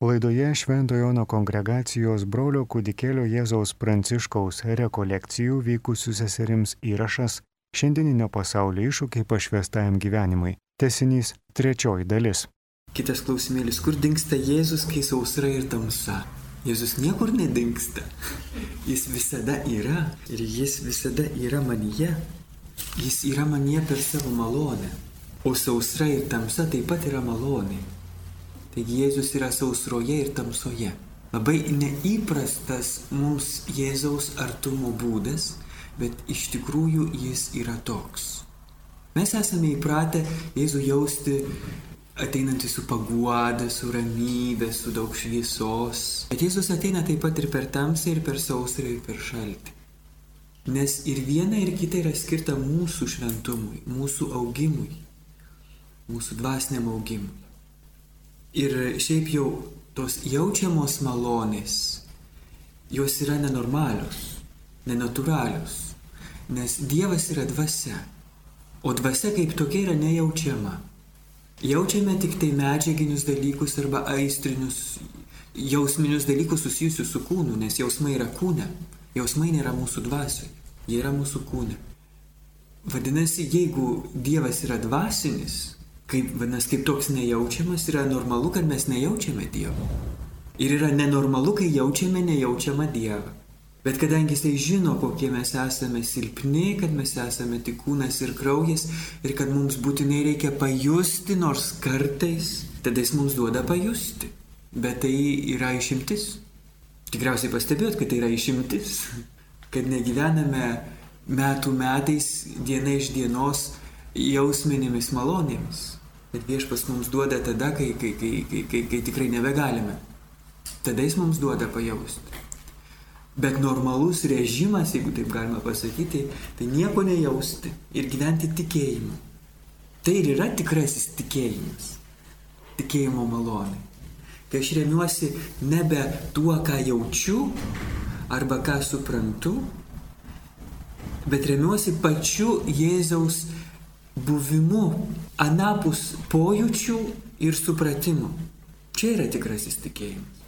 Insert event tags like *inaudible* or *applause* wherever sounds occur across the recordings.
Laidoje Šventojo Jono kongregacijos brolio kūdikėlio Jėzaus Pranciškaus rekolekcijų vykusių seserims įrašas Šiandieninio pasaulio iššūkiai pašvestajam gyvenimui. Tesinys trečioji dalis. Kitas klausimėlis, kur dinksta Jėzus, kai sausra ir tamsa? Jėzus niekur nedingsta. Jis visada yra ir jis visada yra manyje. Jis yra manyje per savo malonę. O sausra ir tamsa taip pat yra malonė. Taigi Jėzus yra sausroje ir tamsoje. Labai neįprastas mums Jėzaus artumo būdas, bet iš tikrųjų jis yra toks. Mes esame įpratę Jėzų jausti ateinantį su paguoda, su ramybė, su daug šviesos. Bet Jėzus ateina taip pat ir per tamsą, ir per sausrą, ir per šaltį. Nes ir viena, ir kita yra skirta mūsų šventumui, mūsų augimui, mūsų dvasiniam augimui. Ir šiaip jau tos jaučiamos malonės, jos yra nenormalios, nenatūralios, nes Dievas yra dvasia, o dvasia kaip tokia yra nejaučiama. Jaučiame tik tai medžiaginius dalykus arba aistrinius, jausminius dalykus susijusius su kūnu, nes jausmai yra kūne, jausmai nėra mūsų dvasioje, jie yra mūsų kūne. Vadinasi, jeigu Dievas yra dvasinis, kaip, vadinasi, kaip toks nejaučiamas, yra normalu, kad mes nejaučiame Dievo. Ir yra nenormalu, kai jaučiame nejaučiamą Dievą. Bet kadangi jisai žino, kokie mes esame silpni, kad mes esame tik kūnas ir kraujas ir kad mums būtinai reikia pajusti, nors kartais, tada jis mums duoda pajusti. Bet tai yra išimtis. Tikriausiai pastebėjot, kad tai yra išimtis. *laughs* Kad negyvename metų metais, diena iš dienos jausminėmis malonėmis. Bet viešpas mums duoda tada, kai, kai, kai, kai, kai, kai tikrai nebegalime. Tada jis mums duoda pajausti. Bet normalus režimas, jeigu taip galima pasakyti, tai nieko nejausti ir gyventi tikėjimu. Tai ir yra tikrasis tikėjimas. Tikėjimo malonė. Kai aš remiuosi nebe tuo, ką jaučiu arba ką suprantu, bet remiuosi pačiu Jėzaus buvimu anapus pojūčių ir supratimų. Čia yra tikrasis tikėjimas.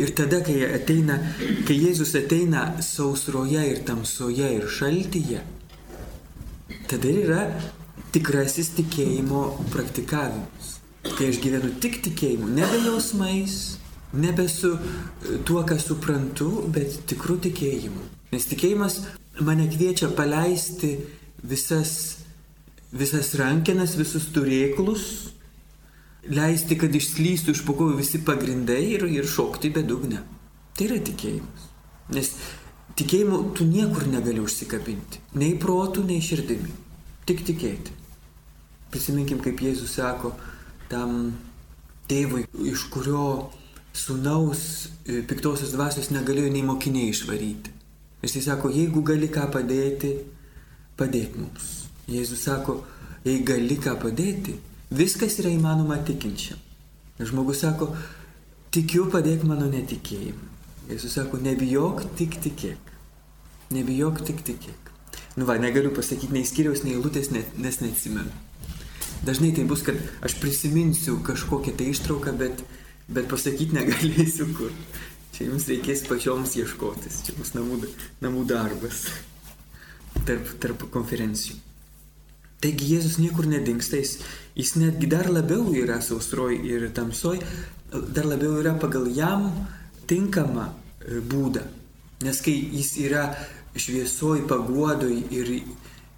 Ir tada, kai, ateina, kai Jėzus ateina sausroje ir tamsoje ir šaltyje, tada yra tikrasis tikėjimo praktikavimas. Kai aš gyvenu tik tikėjimu, nebe jausmais, nebe su tuo, ką suprantu, bet tikru tikėjimu. Nes tikėjimas mane kviečia paleisti visas visas rankenas, visus turėklus, leisti, kad išslystų iš pokojų visi pagrindai ir, ir šokti bedugnę. Tai yra tikėjimas. Nes tikėjimu tu niekur negali užsikabinti. Nei protų, nei širdimi. Tik tikėti. Prisiminkim, kaip Jėzus sako tam tėvui, iš kurio sunaus e, piktosios dvasios negalėjo nei mokiniai išvaryti. Jis sako, jeigu gali ką padėti, padėk mums. Jėzus sako, jei gali ką padėti, viskas yra įmanoma tikinčiam. Žmogus sako, tikiu, padėk mano netikėjimu. Jėzus sako, nebijok, tik tikėk. Nebijok, tik tikėk. Nu va, negaliu pasakyti nei skiriaus, nei eilutės, nes neatsimenu. Dažnai tai bus, kad aš prisiminsiu kažkokią tai ištrauką, bet, bet pasakyti negalėsiu kur. Čia jums reikės pačioms ieškotis, čia bus namų, namų darbas tarp, tarp konferencijų. Taigi Jėzus niekur nedingsta, jis, jis netgi dar labiau yra sausroj ir tamsoj, dar labiau yra pagal jam tinkamą e, būdą. Nes kai jis yra šviesoj, paguodoj ir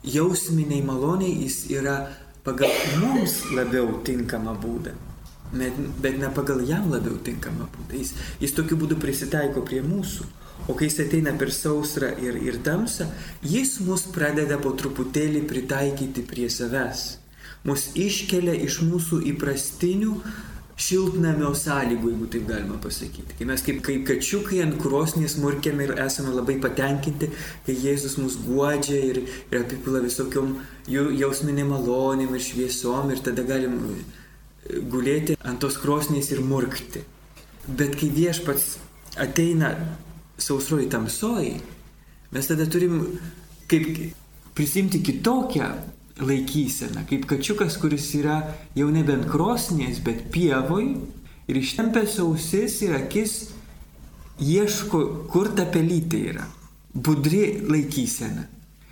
jausminiai maloniai, jis yra pagal mums labiau tinkamą būdą. Bet, bet ne pagal jam labiau tinkamą būdą. Jis, jis tokiu būdu prisitaiko prie mūsų. O kai jis ateina per sausrą ir, ir tamsą, jis mus pradeda po truputėlį pritaikyti prie savęs. Mus iškelia iš mūsų įprastinių šiltnamio sąlygų, jeigu taip galima pasakyti. Kai mes kaip, kaip kačiukai ant krosnės murkiame ir esame labai patenkinti, kai Jėzus mus guodžia ir, ir apipila visokiom jausminėm malonėm ir šviesom ir tada galim gulėti ant tos krosnės ir murkti. Bet kai viešpats ateina sausroji tamsoji, mes tada turim kaip prisimti kitokią laikyseną, kaip kačiukas, kuris yra jau nebe ant krosnės, bet pievoj ir ištempęs ausis ir akis ieško, kur ta pelytė yra. Budri laikysena.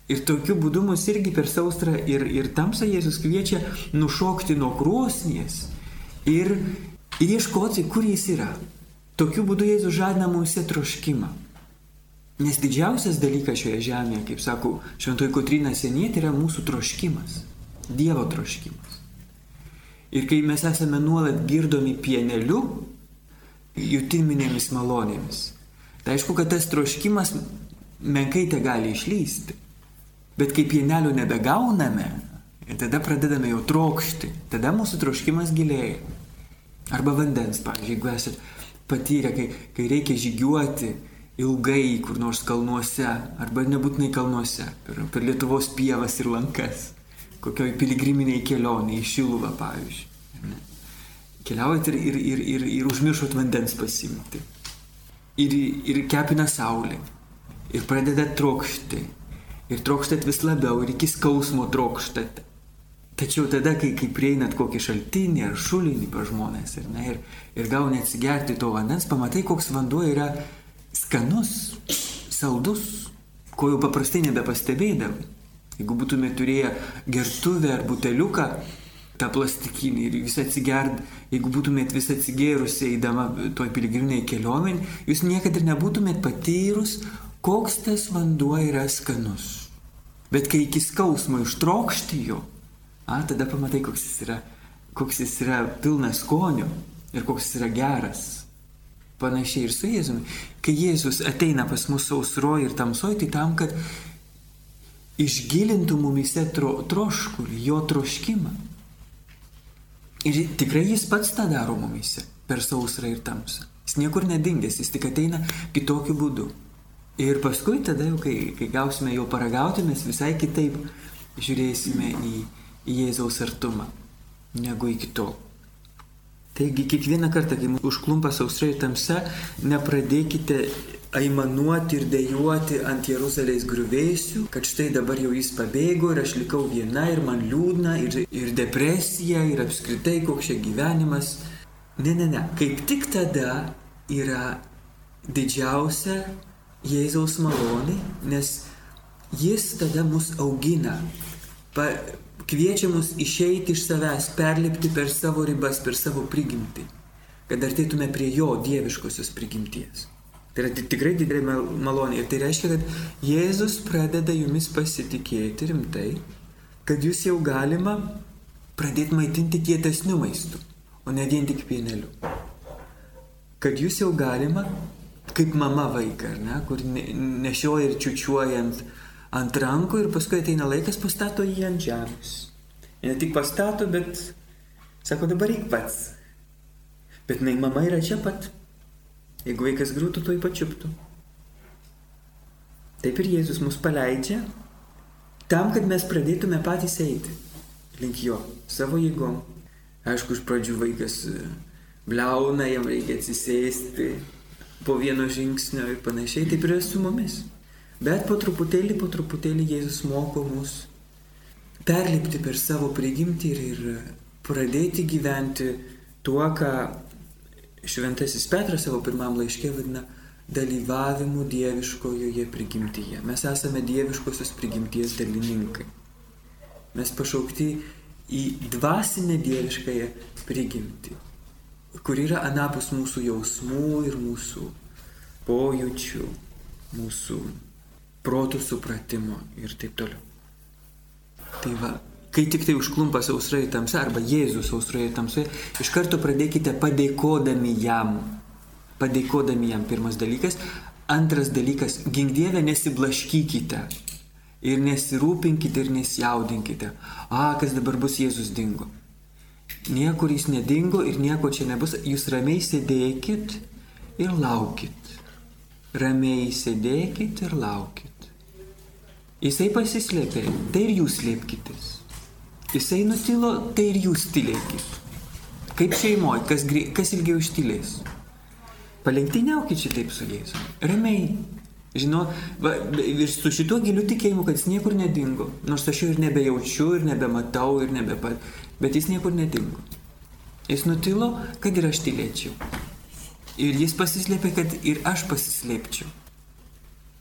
Ir tokiu būdu mus irgi per saustrą ir, ir tamsą Jėzus kviečia nušokti nuo krosnies ir, ir ieškoti, kur jis yra. Tokiu būdu Jėzus žadina mums troškimą. Nes didžiausias dalykas šioje žemėje, kaip sako Šventoji Kotrina Senietė, yra mūsų troškimas. Dievo troškimas. Ir kai mes esame nuolat girdomi pieneliu, jutiminėmis malonėmis, tai aišku, kad tas troškimas menkai te gali išlysti. Bet kai pienelio nebegauname, tada pradedame jau trokšti, tada mūsų troškimas gilėja. Arba vandens, pavyzdžiui, jeigu esate patyrę, kai, kai reikia žygiuoti ilgai kur nors kalnuose, arba nebūtinai kalnuose, per, per Lietuvos pievas ir lankas, kokioj piligriminiai kelioniai Šiluvą, pavyzdžiui. Keliaujat ir, ir, ir, ir, ir užmiršot vandens pasimti. Ir, ir kepina saulė. Ir pradedat trokšti. Ir trokštat vis labiau, ir iki skausmo trokštat. Tačiau tada, kai, kai prieinat kokį šaltinį ar šulinį pa žmonės ir, ne, ir, ir gauni atsigerti to vandens, pamatai, koks vanduo yra skanus, saldus, ko jau paprastai nebepastebėdavai. Jeigu būtume turėję gertuvę ar buteliuką, tą plastikinį ir visą atsigerd, jeigu būtumėt visą atsigėrusi eidama toj piligriminiai kelionai, jūs niekada ir nebūtumėt patyrus, koks tas vanduo yra skanus. Bet kai iki skausmo ištrokšti jo, a, tada pamatai, koks jis yra, koks jis yra pilnas skonio ir koks jis yra geras. Panašiai ir su Jėzumi. Kai Jėzus ateina pas mus sausroje ir tamsoje, tai tam, kad išgilintų mumise tro, troškulį, jo troškimą. Ir tikrai jis pats tą daro mumise per sausrą ir tamsą. Jis niekur nedingęs, jis tik ateina kitokiu būdu. Ir paskui tada jau, kai, kai gausime jo paragauti, mes visai kitaip žiūrėsime į, į Jėzaus artumą negu iki tol. Taigi kiekvieną kartą, kai užklumpa sausra ir tamsa, nepradėkite aimanuoti ir dėjuoti ant Jeruzalės griuvėsių, kad štai dabar jau jis pabėgo ir aš likau viena ir man liūdna ir, ir depresija ir apskritai koks čia gyvenimas. Ne, ne, ne. Kaip tik tada yra didžiausia Jėzaus malonė, nes jis tada mus augina. Pa, kviečia mus išeiti iš savęs, perlipti per savo ribas, per savo prigimtį, kad artėtume prie jo dieviškosios prigimties. Tai yra tikrai didelė malonė. Ir tai reiškia, kad Jėzus pradeda jumis pasitikėti rimtai, kad jūs jau galima pradėti maitinti kietesnių maistų, o ne vien tik pieneliu. Kad jūs jau galima, kaip mama vaiką, ne, kur nešioja ir čiučiuoja ant, ant rankų ir paskui ateina laikas, pastato jį ant žemės. Ir ne tik pastato, bet sako, dabar reik pats. Bet nai mama yra čia pat. Jeigu vaikas grūtų, to įpačiuptų. Taip ir Jėzus mus paleidžia tam, kad mes pradėtume patys eiti link jo, savo jėgom. Aišku, iš pradžių vaikas e, bliauna, jam reikia atsisėsti po vieno žingsnio ir panašiai, taip yra su mumis. Bet po truputėlį, po truputėlį Jėzus moko mus perlipti per savo prigimtį ir, ir pradėti gyventi tuo, ką Šventasis Petras savo pirmam laiškė vadina dalyvavimu dieviškojoje prigimtyje. Mes esame dieviškosios prigimties dalininkai. Mes pašaukti į dvasinę dieviškąją prigimtį, kur yra anapus mūsų jausmų ir mūsų pojūčių, mūsų protų supratimo ir taip toliau. Tai va, kai tik tai užklumpa sausrai tamsa arba Jėzus sausrai tamsoje, iš karto pradėkite padėkodami jam. Padėkodami jam pirmas dalykas. Antras dalykas, gingdievę nesiblaškykite. Ir nesirūpinkite ir nesijaudinkite. A, kas dabar bus Jėzus dingo. Niekur jis nedingo ir nieko čia nebus. Jūs ramiai sėdėkit ir laukit. Ramiai sėdėkit ir laukit. Jisai pasislėpė, tai ir jūs slėpkitės. Jisai nutilo, tai ir jūs tylėkit. Kaip šeimoje, kas, kas ilgiau ištylės. Palenktyniaukit šitaip su jais. Ramiai. Žinau, va, ir su šituo giliu tikėjimu, kad jis niekur nedingo. Nors aš jo ir nebejaučiu, ir nebematau, ir nebepat. Bet jis niekur nedingo. Jis nutilo, kad ir aš tylėčiau. Ir jis pasislėpė, kad ir aš pasislėpčiau.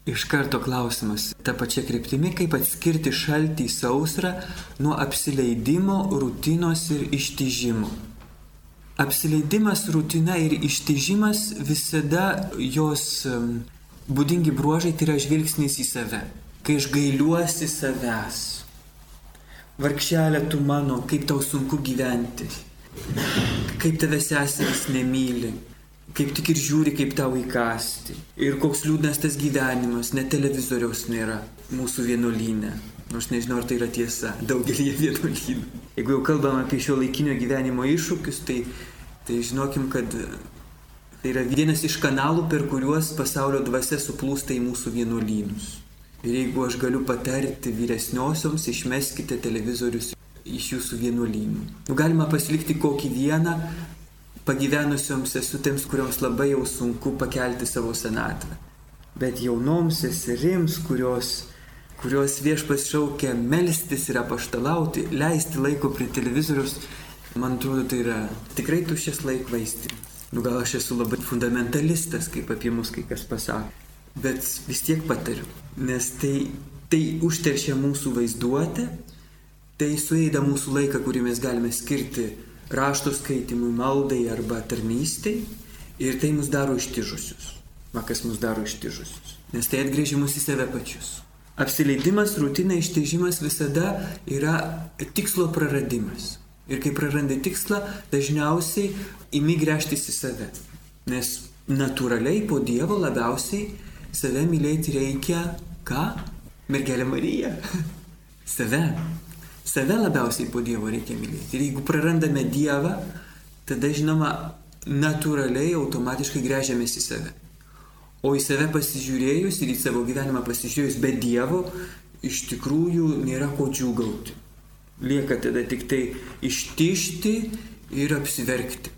Iš karto klausimas, ta pačia kryptimi, kaip atskirti šaltį sausrą nuo apsileidimo, rutinos ir ištižimo. Apsileidimas, rutina ir ištižimas visada jos būdingi bruožai tai yra žvilgsnis į save. Kai aš gailiuosi savęs. Varkšelė tu mano, kaip tau sunku gyventi kaip tave seseris nemyli, kaip tik ir žiūri, kaip tau įkasti. Ir koks liūdnas tas gyvenimas, net televizoriaus nėra mūsų vienuolynė. Nors nežinau, ar tai yra tiesa, daugelį vienuolynų. Jeigu jau kalbam apie šio laikinio gyvenimo iššūkius, tai, tai žinokim, kad tai yra vienas iš kanalų, per kuriuos pasaulio dvasia suplūsta į mūsų vienuolynus. Ir jeigu aš galiu patarti vyresniosioms, išmeskite televizorius iš jūsų vienuolynų. Nu, galima pasilikti kokį vieną pagyvenusioms sesutėms, kurioms labai jau sunku pakelti savo senatvę. Bet jaunoms seserims, kurios, kurios viešpas šaukia melstis ir apaštalauti, leisti laiko prie televizorius, man atrodo, tai yra tikrai tušės laikvaistimas. Nu gal aš esu labai fundamentalistas, kaip apie mus kai kas pasako. Bet vis tiek patariu, nes tai, tai užteršia mūsų vaizduotę Tai suėda mūsų laiką, kurį mes galime skirti rašto skaitimui, maldai arba tarnystei ir tai mus daro ištižusius. Va kas mus daro ištižusius. Nes tai atgrėžimus į save pačius. Apsileidimas, rutina, ištižimas visada yra tikslo praradimas. Ir kai prarandi tikslą, dažniausiai imi gręžtis į save. Nes natūraliai po Dievo labiausiai save mylėti reikia ką? Mergelė Marija. *laughs* save. Save labiausiai po Dievo reikia mylėti. Ir jeigu prarandame Dievą, tada žinoma, natūraliai, automatiškai grėžiamės į save. O į save pasižiūrėjus ir į savo gyvenimą pasižiūrėjus be Dievo, iš tikrųjų nėra ko džiūgauti. Lieka tada tik tai ištišti ir apsiverkti.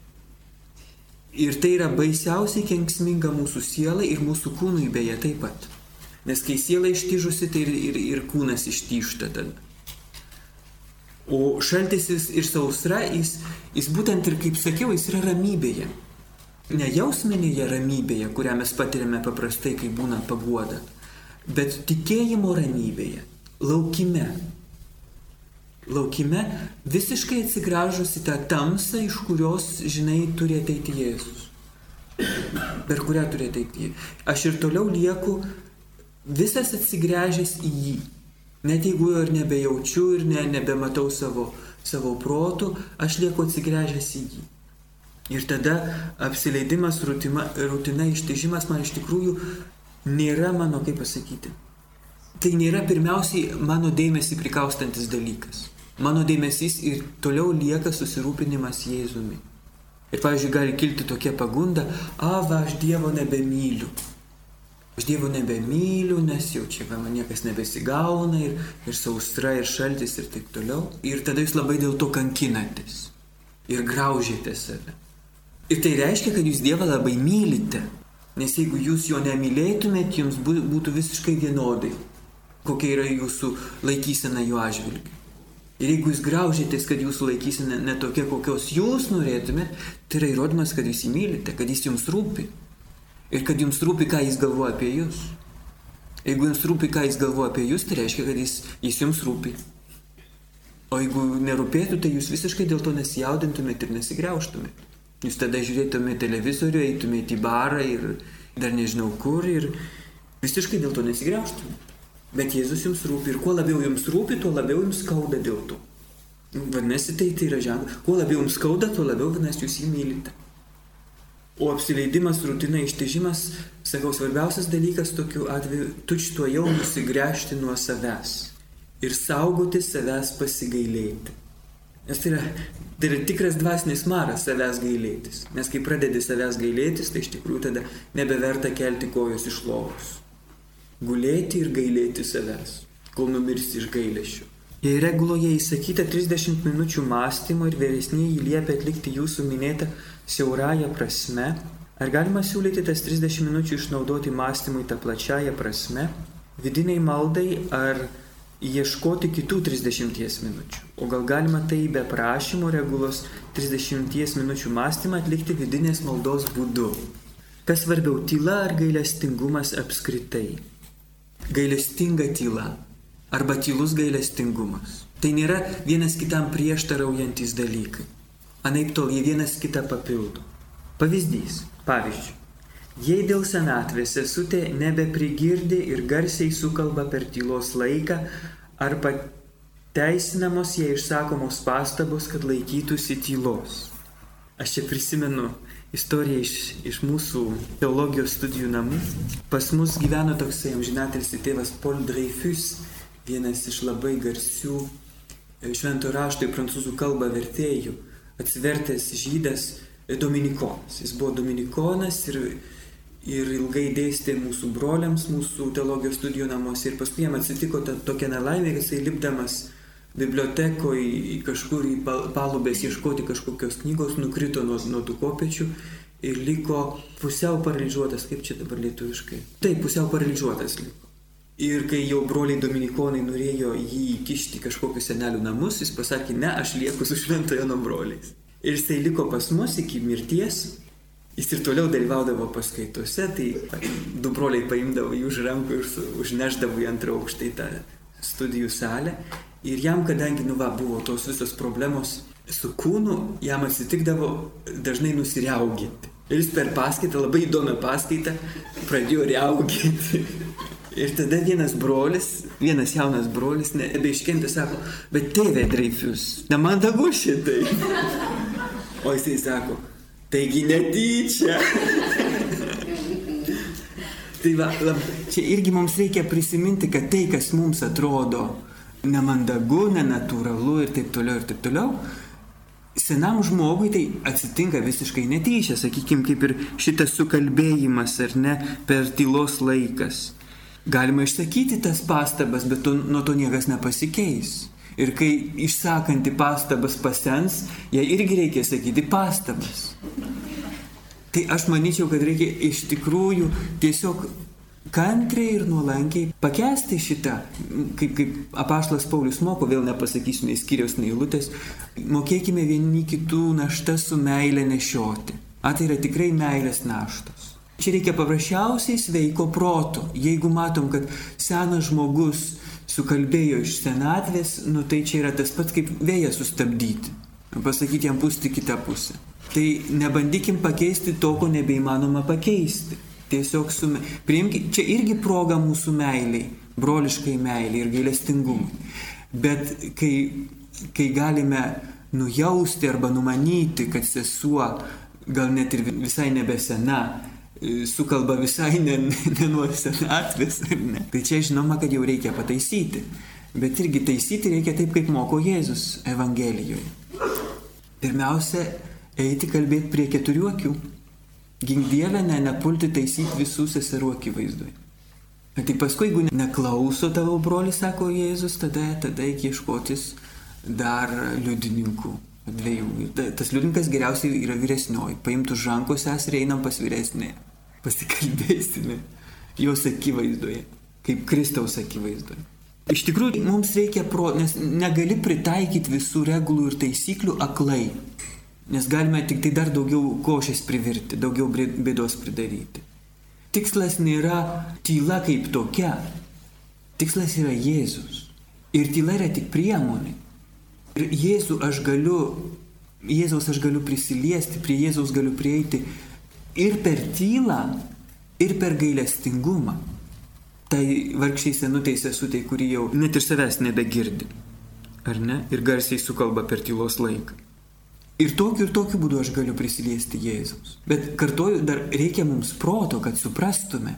Ir tai yra baisiausiai kenksminga mūsų sielai ir mūsų kūnui beje taip pat. Nes kai siela ištižusi, tai ir, ir, ir kūnas ištišta tada. O šaltis ir sausra, jis, jis būtent ir, kaip sakiau, jis yra ramybėje. Ne jausminėje ramybėje, kurią mes patiriame paprastai, kai būna paguoda, bet tikėjimo ramybėje, laukime. Laukime visiškai atsigražus į tą tamsą, iš kurios, žinai, turi ateiti Jėzus. Per kurią turi ateiti. Aš ir toliau lieku visas atsigręžęs į jį. Net jeigu jo ir nebejaučiu ir ne, nebematau savo, savo protų, aš lieku atsigręžęs į jį. Ir tada apsileidimas, rutina, rutina ištižimas man iš tikrųjų nėra mano, kaip pasakyti. Tai nėra pirmiausiai mano dėmesį prikaustantis dalykas. Mano dėmesys ir toliau lieka susirūpinimas Jėzumi. Ir, pavyzdžiui, gali kilti tokia pagunda, a, va, aš Dievo nebemyliu. Aš Dievo nebemyliu, nes jau čia man niekas nebesigauna ir, ir saustra, ir šaltis ir taip toliau. Ir tada jūs labai dėl to kankinatės ir graužėte save. Ir tai reiškia, kad jūs Dievą labai mylite. Nes jeigu jūs jo nemylėtumėt, jums būtų visiškai vienodai, kokia yra jūsų laikysena jo atžvilgiu. Ir jeigu jūs graužėtės, kad jūsų laikysena netokia, kokios jūs norėtumėt, tai yra įrodymas, kad jūs įmylite, kad jis jums rūpi. Ir kad jums rūpi, ką jis galvoja apie jūs. Jeigu jums rūpi, ką jis galvoja apie jūs, tai reiškia, kad jis, jis jums rūpi. O jeigu nerūpėtų, tai jūs visiškai dėl to nesijaudintumėte ir nesigriauštumėte. Jūs tada žiūrėtumėte televizorių, eitumėte į barą ir dar nežinau kur ir visiškai dėl to nesigriauštumėte. Bet Jėzus jums rūpi ir kuo labiau jums rūpi, tuo labiau jums skauda dėl to. Vadinasi, tai, tai yra ženklas. Kuo labiau jums skauda, tuo labiau vadinasi jūs jį mylite. O apsileidimas, rutina, ištižimas, sakau, svarbiausias dalykas tokiu atveju - tučtuo jau nusigręžti nuo savęs ir saugoti savęs pasigailėti. Nes tai yra, tai yra tikras dvasinis maras savęs gailėtis. Nes kai pradedi savęs gailėtis, tai iš tikrųjų tada nebeverta kelti kojos iš lovos. Gulėti ir gailėti savęs, kol numirsi iš gailėšių. Reguloje įsakyta 30 minučių mąstymo ir vyresnėji liepia atlikti jūsų minėtą siaurąją prasme, ar galima siūlyti tas 30 minučių išnaudoti mąstymui tą plačiąją prasme, vidiniai maldai ar ieškoti kitų 30 minučių. O gal galima tai be prašymo regulos 30 minučių mąstymą atlikti vidinės maldos būdu. Kas svarbiau, tyla ar gailestingumas apskritai? Gailestinga tyla arba tylus gailestingumas. Tai nėra vienas kitam prieštaraujantis dalykai. Anaip tol jie vienas kitą papildo. Pavyzdys. Pavyzdžiui. Jei dėl senatvės sesutė nebeprigirdi ir garsiai sukalba per tylos laiką, ar pateisinamos jie išsakomos pastabos, kad laikytųsi tylos. Aš čia prisimenu istoriją iš, iš mūsų teologijos studijų namų. Pas mus gyveno toksai amžinatelis tėvas Paul Dreyfus, vienas iš labai garsių e, švento rašto į prancūzų kalbą vertėjų, atsivertęs žydas e, dominikonas. Jis buvo dominikonas ir ir ilgai dėstė mūsų broliams mūsų teologijos studijų namuose ir paskui jam atsitiko ta, tokia nelaimė, kad jisai lipdamas bibliotekoje kažkur į palubės ieškoti kažkokios knygos, nukrito nuo, nuo tų kopiečių ir liko pusiau paralyžiuotas, kaip čia dabar lietuviškai. Taip, pusiau paralyžiuotas liko. Ir kai jau broliai dominikonai norėjo jį įkišti kažkokius senelių namus, jis pasakė, ne, aš lieku su šventojo nuo broliais. Ir jisai liko pas mus iki mirties, Jis ir toliau dalyvaudavo paskaitose, tai du broliai paimdavo jį už rankų ir užneždavo į antrą aukštą į tą studijų salę. Ir jam, kadangi, nu va, buvo tos visos problemos su kūnu, jam atsitikdavo dažnai nusiriauginti. Ir jis per paskaitą, labai įdomią paskaitą, pradėjo riauginti. *laughs* Ir tada vienas brolis, vienas jaunas brolis, nebeiškentė, sako, bet tėvė Dreifius, nemandagu šitai. O jisai sako, Taigi netyčia. tai va, lab, čia irgi mums reikia prisiminti, kad tai, kas mums atrodo nemandagu, nenatūralu ir taip toliau ir taip toliau, senam žmogui tai atsitinka visiškai netyčia, sakykime, kaip ir šitas sukalbėjimas ar ne per tylos laikas. Galima išsakyti tas pastabas, bet to, nuo to niekas nepasikeis. Ir kai išsakanti pastabas pasens, jai irgi reikia sakyti pastabas. Tai aš manyčiau, kad reikia iš tikrųjų tiesiog kantriai ir nuolankiai pakesti šitą, kaip, kaip apaštas Paulius moko, vėl nepasakysiu nei skyrius, nei lūtės, mokėkime vieni kitų naštas su meilė nešioti. A tai yra tikrai meilės naštos. Čia reikia paprasčiausiai sveiko proto. Jeigu matom, kad senas žmogus sukalbėjo iš senatvės, nu tai čia yra tas pats kaip vėją sustabdyti. Pasakyti jam pūsti kitą pusę. Tai nebandykim pakeisti to, ko nebeįmanoma pakeisti. Tiesiog sume... priimkime, čia irgi proga mūsų meiliai, broliškai meiliai ir gailestingumui. Bet kai, kai galime nujausti arba numanyti, kad sesuo gal net ir visai nebesena, sukalba visai ne, ne ar ne? Tai čia žinoma, kad jau reikia pataisyti. Bet irgi taisyti reikia taip, kaip moko Jėzus Evangelijoje. Pirmiausia, eiti kalbėti prie keturių akių. Gink Dievę, ne, nepulti taisyti visų seserų akivaizdui. Tai paskui, jeigu neklauso tavo broli, sako Jėzus, tada, tada reikia ieškotis dar liudininkų. Dviejų. Tas liudininkas geriausiai yra vyresnioji. Paimtų žankos sesį ir einam pas vyresnėje pasikalbėsime jos akivaizdoje, kaip Kristaus akivaizdoje. Iš tikrųjų, mums reikia pro, nes negali pritaikyti visų regulų ir taisyklių aklai, nes galime tik tai dar daugiau košės privirti, daugiau bėdos pridaryti. Tikslas nėra tyla kaip tokia, tikslas yra Jėzus. Ir tyla yra tik priemonė. Ir Jėzų aš galiu, Jėzaus aš galiu prisiliesti, prie Jėzaus galiu prieiti ir per tylą, ir per gailestingumą. Tai vargšiai senutė sesutė, kuri jau net ir savęs nebegirdi. Ar ne? Ir garsiai sukalba per tylos laiką. Ir tokiu ir tokiu būdu aš galiu prisiliesti Jėzaus. Bet kartuoju, dar reikia mums proto, kad suprastume,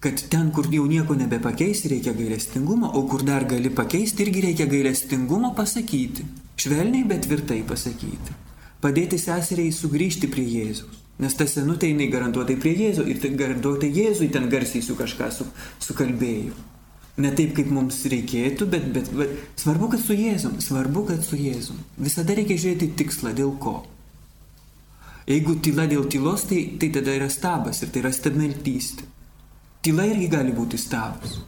kad ten, kur jau nieko nebepakeisti, reikia gailestingumo, o kur dar gali pakeisti, irgi reikia gailestingumo pasakyti. Švelniai, bet tvirtai pasakyti. Padėti seseriai sugrįžti prie Jėzaus. Nes ta senutė jinai garantuotai prie Jėzų ir tai garantuotai Jėzui ten garsiai su kažką su, sukalbėjo. Ne taip, kaip mums reikėtų, bet, bet, bet svarbu, kad su Jėzum, svarbu, kad su Jėzum. Visada reikia žiūrėti tikslą, dėl ko. Jeigu tyla dėl tylos, tai, tai tada yra stabas ir tai yra stabmeltystė. Tyla irgi gali būti stabas.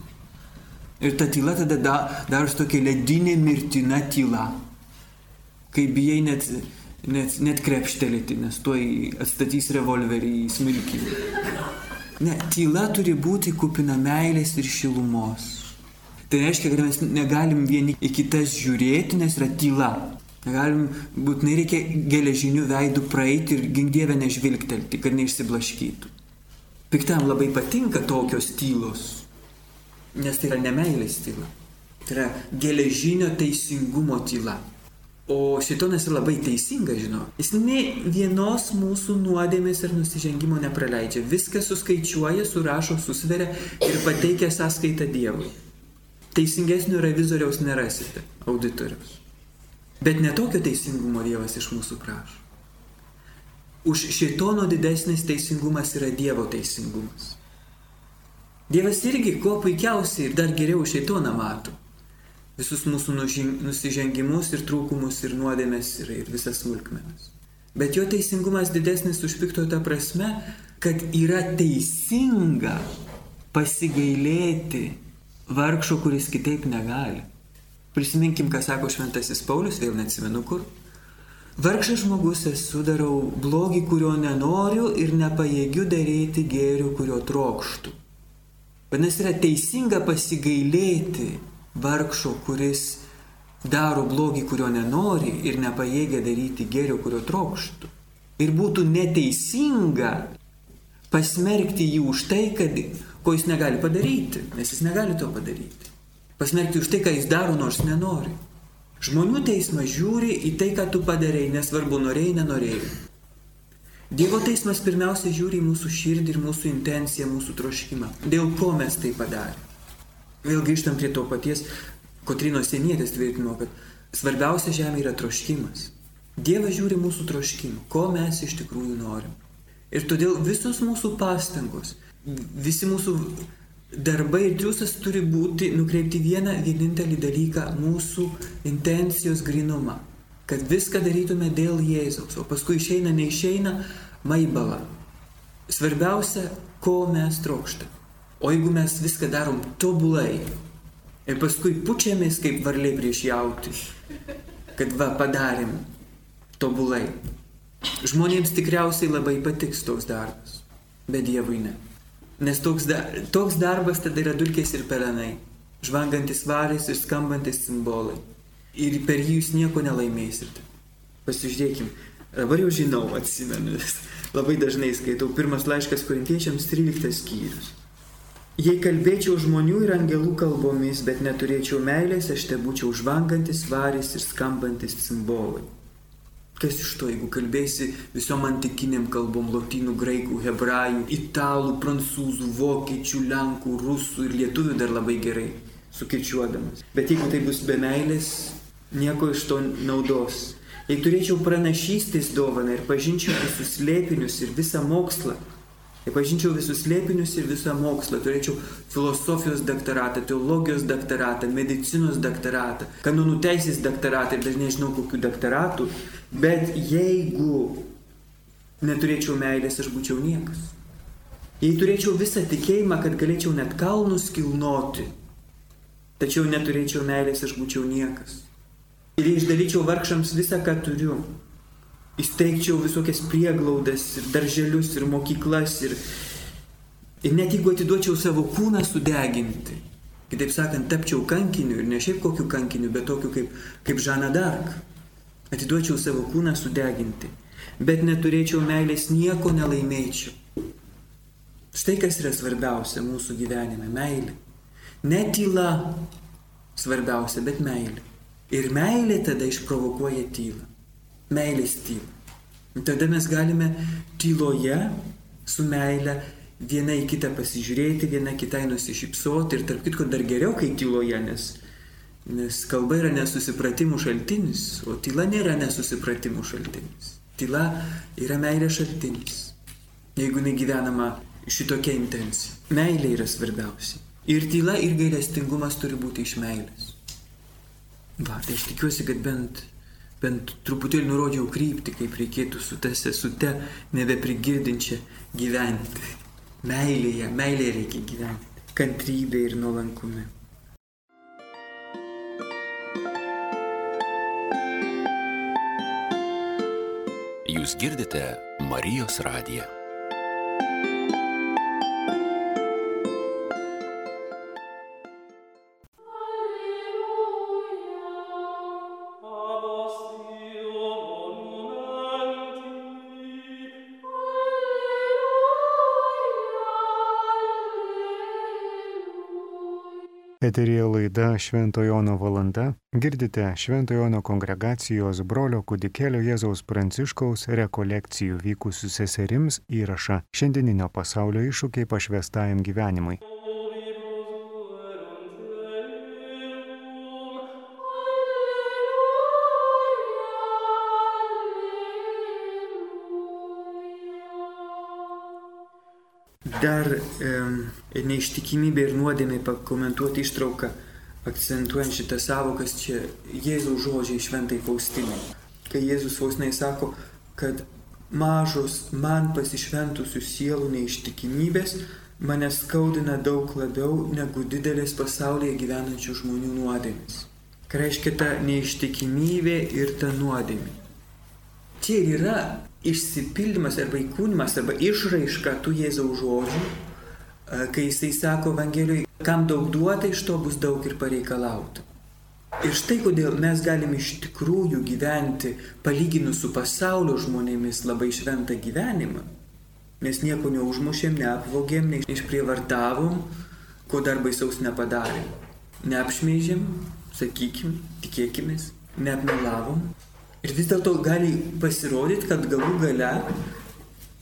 Ir ta tyla tada da, darosi tokia ledinė mirtina tyla. Kai bijai net, net, net krepštelėti, nes tuoj atstatys revolverį į smilkį. Ne, tyla turi būti kupina meilės ir šilumos. Tai reiškia, kad mes negalim vieni į kitas žiūrėti, nes yra tyla. Negalim, būtinai reikia geležinių veidų praeiti ir gingdievę nežvilgtelti, kad neišsiblaškytų. Piktam labai patinka tokios tylos. Nes tai yra nemailės tyla. Tai yra geležinio teisingumo tyla. O šitonas yra labai teisinga, žinau. Jis ne vienos mūsų nuodėmės ir nusižengimo nepraleidžia. Viską suskaičiuoja, surašo, susveria ir pateikia sąskaitą Dievui. Teisingesnio revizoriaus nerasite, auditoriaus. Bet netokio teisingumo Dievas iš mūsų prašo. Už šitono didesnis teisingumas yra Dievo teisingumas. Dievas irgi kuo puikiausiai ir dar geriau šeitoną mato. Visus mūsų nusižengimus ir trūkumus ir nuodėmės ir, ir visas smulkmenas. Bet jo teisingumas didesnis už pikto tą prasme, kad yra teisinga pasigailėti vargšo, kuris kitaip negali. Prisiminkim, ką sako šventasis Paulius, vėl neatsimenu kur. Vargšas žmogus esu darau blogį, kurio nenoriu ir nepajėgiu daryti gėrių, kurio trokštų. Vadinasi, yra teisinga pasigailėti vargšo, kuris daro blogį, kurio nenori ir nepajėgia daryti gėrio, kurio trokštų. Ir būtų neteisinga pasmerkti jį už tai, kad, ko jis negali padaryti, nes jis negali to padaryti. Pasmerkti už tai, ką jis daro, nors nenori. Žmonių teismas žiūri į tai, ką tu padarėjai, nesvarbu norėjai, nenorėjai. Dievo teismas pirmiausia žiūri į mūsų širdį ir mūsų intenciją, mūsų troškimą. Dėl ko mes tai padarėme. Vėl grįžtam prie to paties, Kotrinos senietės tvirtino, kad svarbiausia žemė yra troškimas. Dievas žiūri mūsų troškimą, ko mes iš tikrųjų norim. Ir todėl visos mūsų pastangos, visi mūsų darbai ir triusas turi būti nukreipti vieną vienintelį dalyką - mūsų intencijos grinumą kad viską darytume dėl Jėzaus, o paskui išeina, neišeina, maibala. Svarbiausia, ko mes trokštame. O jeigu mes viską darom tobulai ir paskui pučiamės kaip varliai prieš jauti, kad va padarėm tobulai. Žmonėms tikriausiai labai patiks toks darbas, bet Dievui ne. Nes toks, da, toks darbas tada yra dulkės ir pelenai, žvangantis varis ir skambantis simbolai ir per jį jūs nieko nelaimėsite. Pasižiūrėkim, dabar jau žinau, atsimenu, *laughs* labai dažnai skaitau pirmas laiškas korintiečiams 13 skyrius. Jei kalbėčiau žmonių ir angelų kalbomis, bet neturėčiau meilės, aš te būčiau žvangantis varis ir skambantis simbolai. Kas iš to, jeigu kalbėsi visom antikiniam kalbom - lotynų, graikų, hebrajų, italų, prancūzų, vokiečių, lenkų, rusų ir lietuvių dar labai gerai sukirčiuodamas. Bet jeigu tai bus be meilės, nieko iš to naudos. Jei turėčiau pranašystės dovaną ir pažinčiau visus slėpinius ir visą mokslą, jei pažinčiau visus slėpinius ir visą mokslą, turėčiau filosofijos daktaratą, teologijos daktaratą, medicinos daktaratą, kanonų teisės daktaratą ir dažnai žinau kokių daktaratų, bet jeigu neturėčiau meilės, aš būčiau niekas. Jei turėčiau visą tikėjimą, kad galėčiau net kalnus kilnoti, tačiau neturėčiau meilės, aš būčiau niekas ir išdalyčiau vargšams visą, ką turiu. Įsteigčiau visokias prieglaudas ir darželius ir mokyklas ir, ir net jeigu atiduočiau savo kūną sudeginti, kitaip sakant, tapčiau kankiniu ir ne šiaip kokiu kankiniu, bet tokiu kaip, kaip Žana Dark, atiduočiau savo kūną sudeginti, bet neturėčiau meilės, nieko nelaimėčiau. Štai kas yra svarbiausia mūsų gyvenime - meilė. Ne tyla svarbiausia, bet meilė. Ir meilė tada išprovokuoja tylą. Meilės tylą. Tada mes galime tyloje su meile viena į kitą pasižiūrėti, viena kitai nusišypsoti ir tarp kitko dar geriau, kai tyloje, nes, nes kalba yra nesusipratimų šaltinis, o tyla nėra nesusipratimų šaltinis. Tyla yra meilės šaltinis, jeigu negyvenama šitokia intencija. Meilė yra svarbiausia. Ir tyla ir gailestingumas turi būti iš meilės. Va, tai aš tikiuosi, kad bent, bent truputėlį nurodžiau kryptį, kaip reikėtų su ta sesute nebeprigirdinčia gyventi. Meilėje, meilėje reikia gyventi, kantrybė ir nuolankume. Jūs girdite Marijos radiją. Eterija laida Šventojono valanda. Girdite Šventojono kongregacijos brolio kudikėlio Jėzaus Pranciškaus rekolekcijų vykusių seserims įrašą šiandieninio pasaulio iššūkiai pašvestajam gyvenimui. Dar e, neištikimybė ir nuodėmė pakomentuoti ištrauką, akcentuojant šitą savokas čia Jėzaus žodžiai šventai Faustinai. Kai Jėzus Faustinai sako, kad mažos man pasišventusių sielų neištikimybės mane skaudina daug labiau negu didelės pasaulyje gyvenančių žmonių nuodėmės. Ką reiškia ta neištikimybė ir ta nuodėmė? Čia ir yra išsipildymas arba įkūnymas arba išraiška tų Jėzaus žodžių, kai jisai sako Evangelijoje, kam daug duota, iš to bus daug ir pareikalauta. Ir štai kodėl mes galim iš tikrųjų gyventi, palyginus su pasaulio žmonėmis, labai šventą gyvenimą. Mes nieko neužmušėm, neapvogėm, neišprievartavom, ko dar baisaus nepadarėm. Neapšmeižėm, sakykim, tikėkimės, neapmelavom, Ir vis dėlto gali pasirodyti, kad galų gale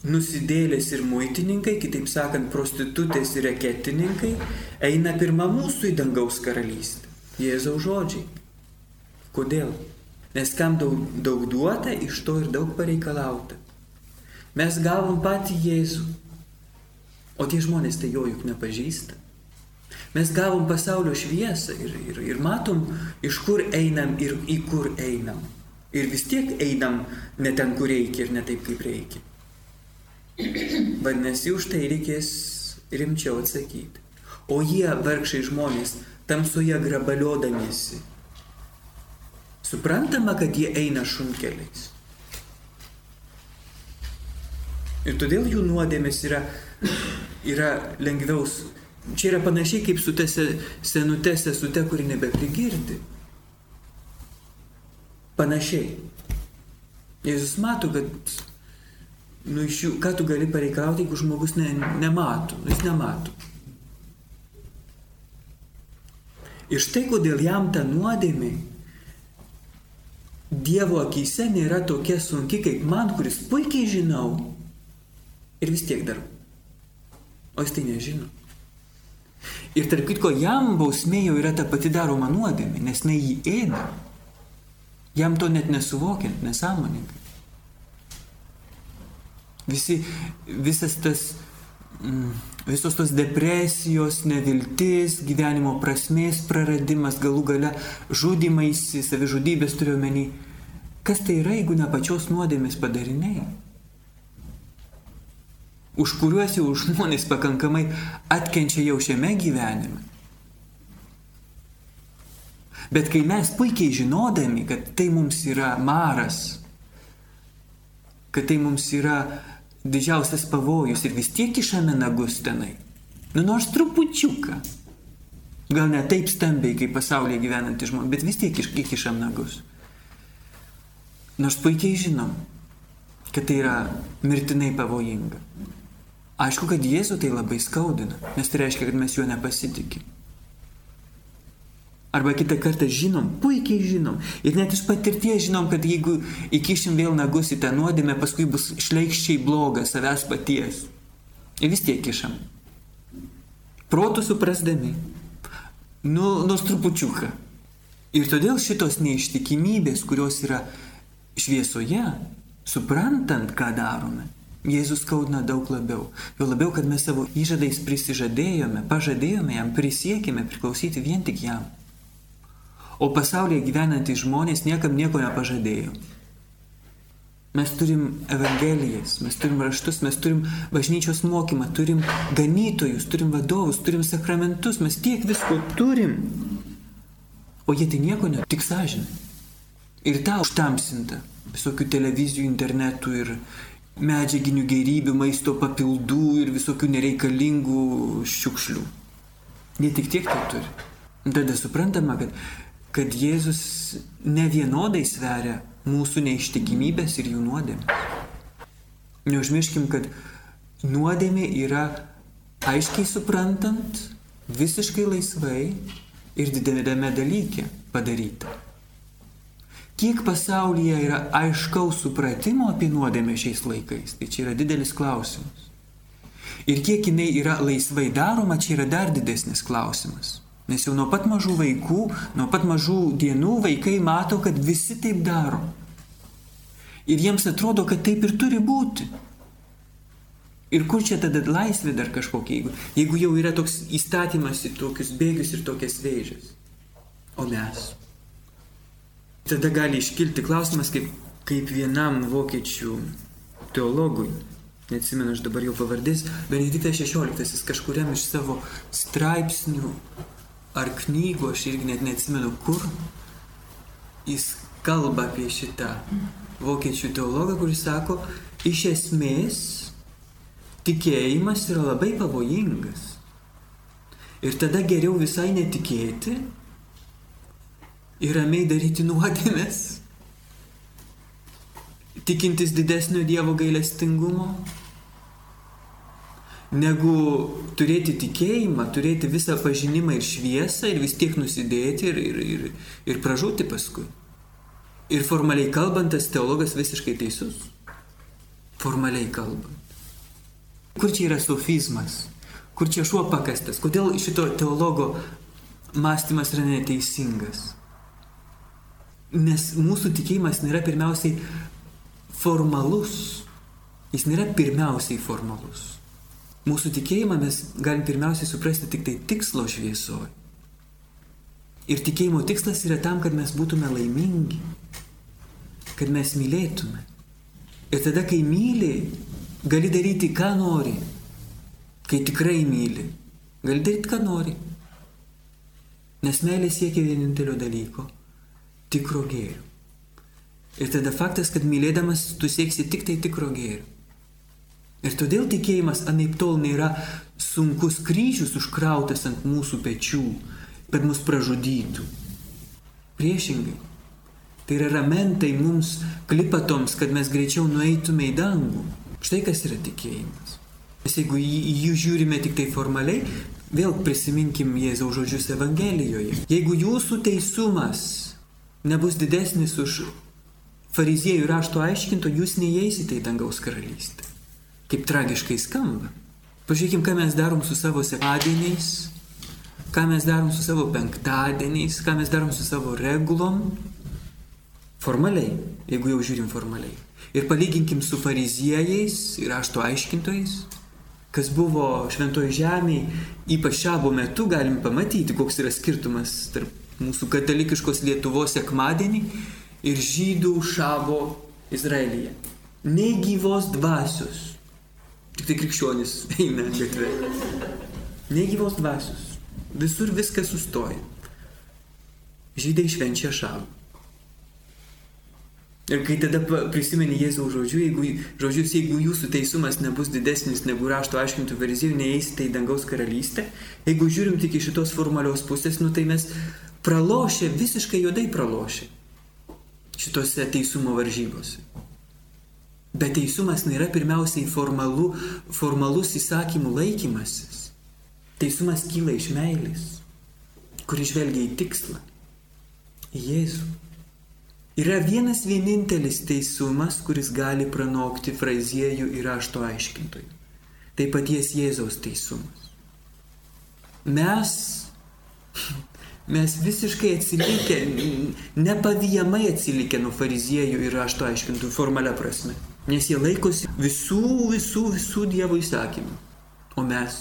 nusidėlės ir muitininkai, kitaip sakant, prostitutės ir reketininkai, eina pirmą mūsų į dangaus karalystę. Jėzaus žodžiai. Kodėl? Nes kam daug, daug duota, iš to ir daug pareikalauta. Mes gavom patį Jėzų, o tie žmonės tai jo juk nepažįsta. Mes gavom pasaulio šviesą ir, ir, ir matom, iš kur einam ir į kur einam. Ir vis tiek einam ne ten, kur reikia ir ne taip, kaip reikia. Vadinasi, už tai reikės rimčiau atsakyti. O jie, vargšai žmonės, tamsoje grabaliodamiesi, suprantama, kad jie eina šunkeliais. Ir todėl jų nuodėmės yra, yra lengviau. Čia yra panašiai kaip su ta senute sesute, kuri nebeprigirdi. Panašiai. Jėzus mato, kad nu, iš jų, ką tu gali pareikalauti, jeigu žmogus ne, nemato, nu, jis nemato. Ir štai kodėl jam ta nuodėmė Dievo akise nėra tokia sunki kaip man, kuris puikiai žinau ir vis tiek darau. O jis tai nežino. Ir tarp kitko, jam bausmė jau yra ta pati daroma nuodėmė, nes jinai jį ėda. Jam to net nesuvokiant, nesąmoningai. Visi, visas tas, mm, visos tos depresijos, neviltis, gyvenimo prasmės praradimas, galų gale žudimaisi, savižudybės turiuomenį. Kas tai yra, jeigu ne pačios nuodėmės padariniai? Už kuriuos jau žmonės pakankamai atkenčia jau šiame gyvenime. Bet kai mes puikiai žinodami, kad tai mums yra maras, kad tai mums yra didžiausias pavojus ir vis tiek išame nagus tenai, nu nors trupučiuką, gal ne taip stambiai kaip pasaulyje gyvenantys žmonės, bet vis tiek įkišam nagus. Nors puikiai žinom, kad tai yra mirtinai pavojinga. Aišku, kad Jėzų tai labai skaudina, nes tai reiškia, kad mes juo nepasitikim. Arba kitą kartą žinom, puikiai žinom. Ir net iš patirties žinom, kad jeigu įkišim vėl nagus į tą nuodėmę, paskui bus šleikščiai bloga savęs paties. Ir vis tiek kišam. Protų suprasdami. Nu, nors trupučiuką. Ir todėl šitos neištikimybės, kurios yra šviesoje, suprantant, ką darome, Jėzus skaudina daug labiau. Jo labiau, kad mes savo įžadais prisižadėjome, pažadėjome jam, prisiekime priklausyti vien tik jam. O pasaulyje gyvenantys žmonės niekam nieko nepažadėjo. Mes turim evangelijas, mes turim raštus, mes turim bažnyčios mokymą, turim ganytojus, turim vadovus, turim sakramentus, mes tiek visko turim. O jie tai nieko ne, tik sąžinė. Ir ta užtamsinta visokių televizijų, internetų ir medžiaginių gerybių, maisto papildų ir visokių nereikalingų šiukšlių. Jie tik tiek tai turi. Tada suprantama, kad, kad Jėzus ne vienodai sveria mūsų neištikimybės ir jų nuodėmės. Neužmirškim, kad nuodėmė yra aiškiai suprantant, visiškai laisvai ir didelėme dalyke padaryta. Kiek pasaulyje yra aiškaus supratimo apie nuodėmę šiais laikais, tai čia yra didelis klausimas. Ir kiek jinai yra laisvai daroma, čia yra dar didesnis klausimas. Nes jau nuo pat mažų vaikų, nuo pat mažų dienų vaikai mato, kad visi taip daro. Ir jiems atrodo, kad taip ir turi būti. Ir kur čia tada laisvė dar kažkokia, jeigu, jeigu jau yra toks įstatymas į tokius bėgius ir tokias vėžės. O mes. Tada gali iškilti klausimas, kaip, kaip vienam vokiečių teologui, neatsimenu aš dabar jau pavardės, Benediktas XVI kažkuriam iš savo straipsnių ar knygų, aš irgi net neatsimenu kur, jis kalba apie šitą vokiečių teologą, kuris sako, iš esmės tikėjimas yra labai pavojingas. Ir tada geriau visai netikėti ir ramiai daryti nuodėmės, tikintis didesnio Dievo gailestingumo, negu turėti tikėjimą, turėti visą pažinimą ir šviesą ir vis tiek nusidėti ir, ir, ir, ir pražūti paskui. Ir formaliai kalbant, tas teologas visiškai teisus. Formaliai kalbant. Kur čia yra sofizmas? Kur čia šuo pakastas? Kodėl šito teologo mąstymas yra neteisingas? Nes mūsų tikėjimas nėra pirmiausiai formalus. Jis nėra pirmiausiai formalus. Mūsų tikėjimą mes galim pirmiausiai suprasti tik tai tikslo šviesoje. Ir tikėjimo tikslas yra tam, kad mes būtume laimingi, kad mes mylėtume. Ir tada, kai myli, gali daryti, ką nori. Kai tikrai myli, gali daryti, ką nori. Nes meilė siekia vienintelio dalyko - tikro gėrio. Ir tada faktas, kad mylėdamas tu sieksi tik tai tikro gėrio. Ir todėl tikėjimas anaip tol nėra sunkus kryžius užkrautas ant mūsų pečių, kad mus pražudytų. Priešingai, tai yra ramentai mums klipatoms, kad mes greičiau nueitume į dangų. Štai kas yra tikėjimas. Nes jeigu į jų žiūrime tik tai formaliai, vėl prisiminkim Jėzaus žodžius Evangelijoje. Jeigu jūsų teisumas nebus didesnis už fariziejų rašto aiškinto, jūs neįeisite į dangaus karalystę kaip tragiškai skamba. Pažiūrėkime, ką mes darom su savo sekmadieniais, ką mes darom su savo penktadieniais, ką mes darom su savo regulom. Formaliai, jeigu jau žiūrim formaliai. Ir palyginkim su fariziejais ir ašto aiškintojais, kas buvo šventoji žemėje, ypač šabo metu galim pamatyti, koks yra skirtumas tarp mūsų katalikiškos Lietuvos sekmadienį ir žydų šabo Izraelyje. Nei gyvos dvasios, Tik tai krikščionis *laughs* eina gatvė. Negyvos dvasios. Visur viskas sustoja. Žydai švenčia šalą. Ir kai tada prisimeni Jėzaus žodžių, jeigu, žodžius, jeigu jūsų teisumas nebus didesnis negu rašto aiškintų verzijų, neįsite į dangaus karalystę, jeigu žiūrim tik iš šitos formalios pusės, nu tai mes pralošę, visiškai juodai pralošę šitose teisumo varžybose. Bet teisumas nėra pirmiausiai formalu, formalus įsakymų laikymasis. Teisumas kyla iš meilės, kuri žvelgia į tikslą, į Jėzų. Yra vienas vienintelis teisumas, kuris gali pranokti fraziejų ir rašto aiškintojų. Tai paties Jėzaus teisumas. Mes mes visiškai atsilikę, nepavyjamai atsilikę nuo fariziejų ir rašto aiškintų formalia prasme. Nes jie laikosi visų, visų, visų Dievo įsakymų. O mes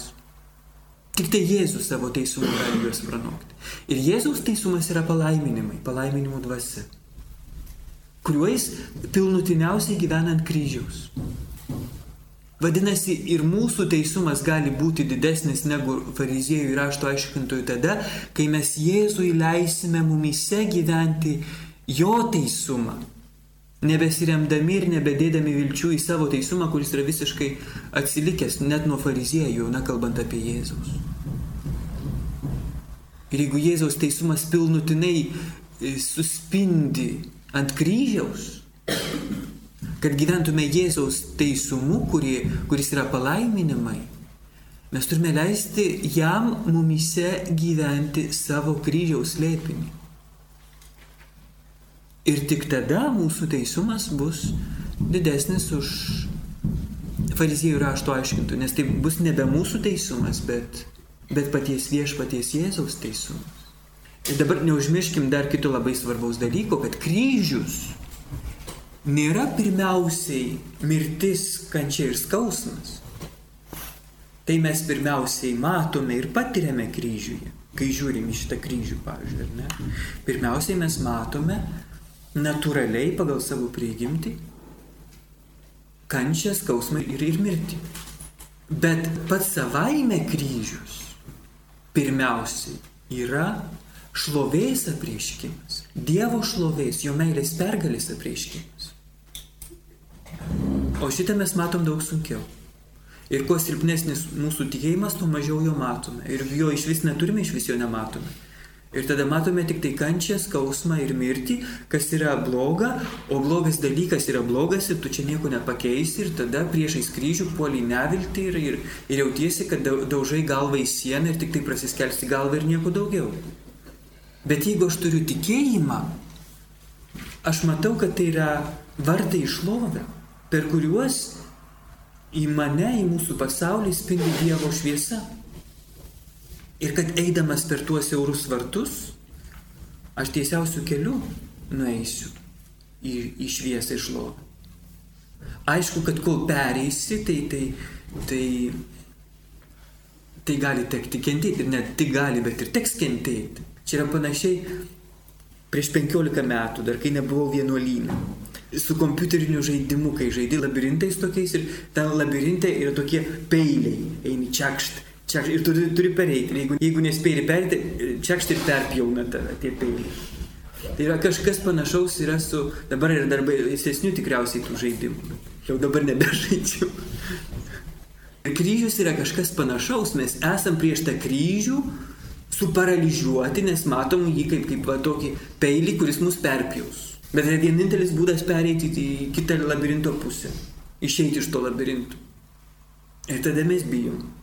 tik tai Jėzus savo teisumu gali juos pranokti. Ir Jėzaus teisumas yra palaiminimai, palaiminimų dvasia, kuriuo jis pilnutiniausiai gyvena ant kryžiaus. Vadinasi, ir mūsų teisumas gali būti didesnis negu fariziejų ir rašto aiškintojų tada, kai mes Jėzui leisime mumise gyventi jo teisumą, nebesiremdami ir nebedėdami vilčių į savo teisumą, kuris yra visiškai atsilikęs net nuo fariziejų, na kalbant apie Jėzaus. Ir jeigu Jėzaus teisumas pilnutinai e, suspindi ant kryžiaus, kad gyventume Jėzaus teisumu, kuri, kuris yra palaiminimai, mes turime leisti jam mumise gyventi savo kryžiaus lėpinį. Ir tik tada mūsų teisumas bus didesnis už fariziejų rašto aiškintų, nes tai bus nebe mūsų teisumas, bet, bet paties viešpaties Jėzaus teisumas. Ir dabar neužmirškim dar kito labai svarbaus dalyko, kad kryžius nėra pirmiausiai mirtis, kančia ir skausmas. Tai mes pirmiausiai matome ir patiriame kryžiuje, kai žiūrim į šitą kryžių, pavyzdžiui, ar ne? Pirmiausiai mes matome natūraliai pagal savo prigimtį kančią, skausmą ir, ir mirtį. Bet pats savaime kryžius pirmiausiai yra šlovės apreiškimas, Dievo šlovės, jo meilės pergalės apreiškimas. O šitą mes matom daug sunkiau. Ir kuo silpnesnis mūsų tikėjimas, tuo mažiau jo matome. Ir jo iš vis neturime, iš vis jo nematome. Ir tada matome tik tai kančią, skausmą ir mirtį, kas yra bloga, o blogas dalykas yra blogas ir tu čia nieko nepakeisi ir tada priešais kryžių puoliai nevilti ir, ir, ir jautiesi, kad daužai galvą į sieną ir tik tai prasiskelsi galvą ir nieko daugiau. Bet jeigu aš turiu tikėjimą, aš matau, kad tai yra vartai išlovę, per kuriuos į mane, į mūsų pasaulį spindi Dievo šviesa. Ir kad eidamas per tuos siaurus vartus, aš tiesiausių kelių nueisiu į, į šviesą išlovę. Aišku, kad kol pereisi, tai, tai, tai, tai gali tekti kentėti. Ir net tik gali, bet ir teks kentėti. Čia yra panašiai prieš 15 metų, dar kai nebuvau vienuolyną. Su kompiuteriniu žaidimu, kai žaidži labirintais tokiais ir ten labirinte yra tokie peiliai, eini čiakšt, Čia, ir turi, turi pereiti. Jeigu, jeigu nespėjai pereiti, čia ir perpjauna tave tie peiliai. Tai yra kažkas panašaus yra su, dabar yra dar baisesnių tikriausiai tų žaidimų. Jau dabar nebežaidžiu. Ir *laughs* kryžius yra kažkas panašaus, mes esam prieš tą kryžių suparalyžiuoti, nes matom jį kaip, kaip va, tokį peilį, kuris mus perpjaus. Bet yra vienintelis būdas pereiti į kitą labirinto pusę. Išeiti iš to labirinto. Ir tada mes bijom.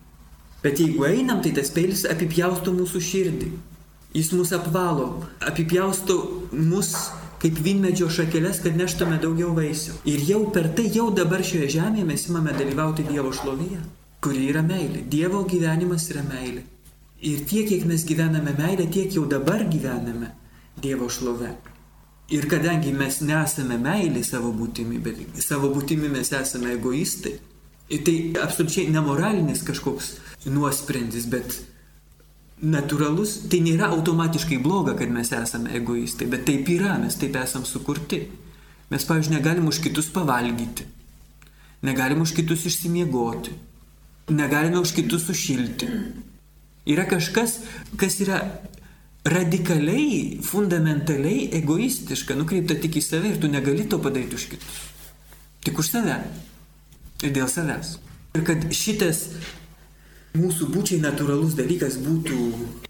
Bet jeigu einam, tai tas peilis apipjausto mūsų širdį. Jis mus apvalo, apipjausto mus kaip vynmedžio šakelės, kad neštume daugiau vaisių. Ir jau per tai, jau dabar šioje žemėje mes imame dalyvauti Dievo šlovyje, kuri yra meilė. Dievo gyvenimas yra meilė. Ir tiek, kiek mes gyvename meilę, tiek jau dabar gyvename Dievo šlove. Ir kadangi mes nesame meilė savo būtimi, bet savo būtimi mes esame egoistai, tai absoliučiai nemoralinis kažkoks nuosprendis, bet natūralus, tai nėra automatiškai bloga, kad mes esame egoistai, bet taip yra, mes taip esam sukurti. Mes, pavyzdžiui, negalim už kitus pavalgyti, negalim už kitus išsimiegoti, negalime už kitus sušilti. Yra kažkas, kas yra radikaliai, fundamentaliai egoistiška, nukreipta tik į save ir tu negali to padaryti už kitus. Tik už save. Ir dėl savęs. Ir kad šitas mūsų būčiai natūralus dalykas būtų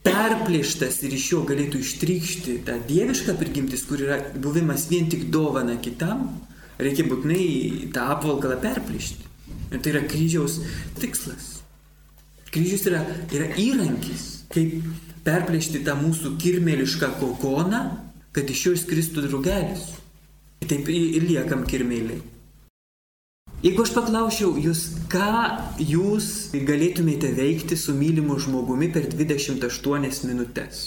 perplėštas ir iš jo galėtų ištrykšti ta dieviška prigimtis, kur yra buvimas vien tik dovana kitam, reikia būtinai tą apvalkalą perplėšti. Ir tai yra kryžiaus tikslas. Kryžius yra, yra įrankis, kaip perplėšti tą mūsų kirmėlišką kokoną, kad iš jo išskristų drugelis. Taip ir liekam kirmėliai. Jeigu aš paklausčiau jūs, ką jūs galėtumėte veikti su mylimu žmogumi per 28 minutės,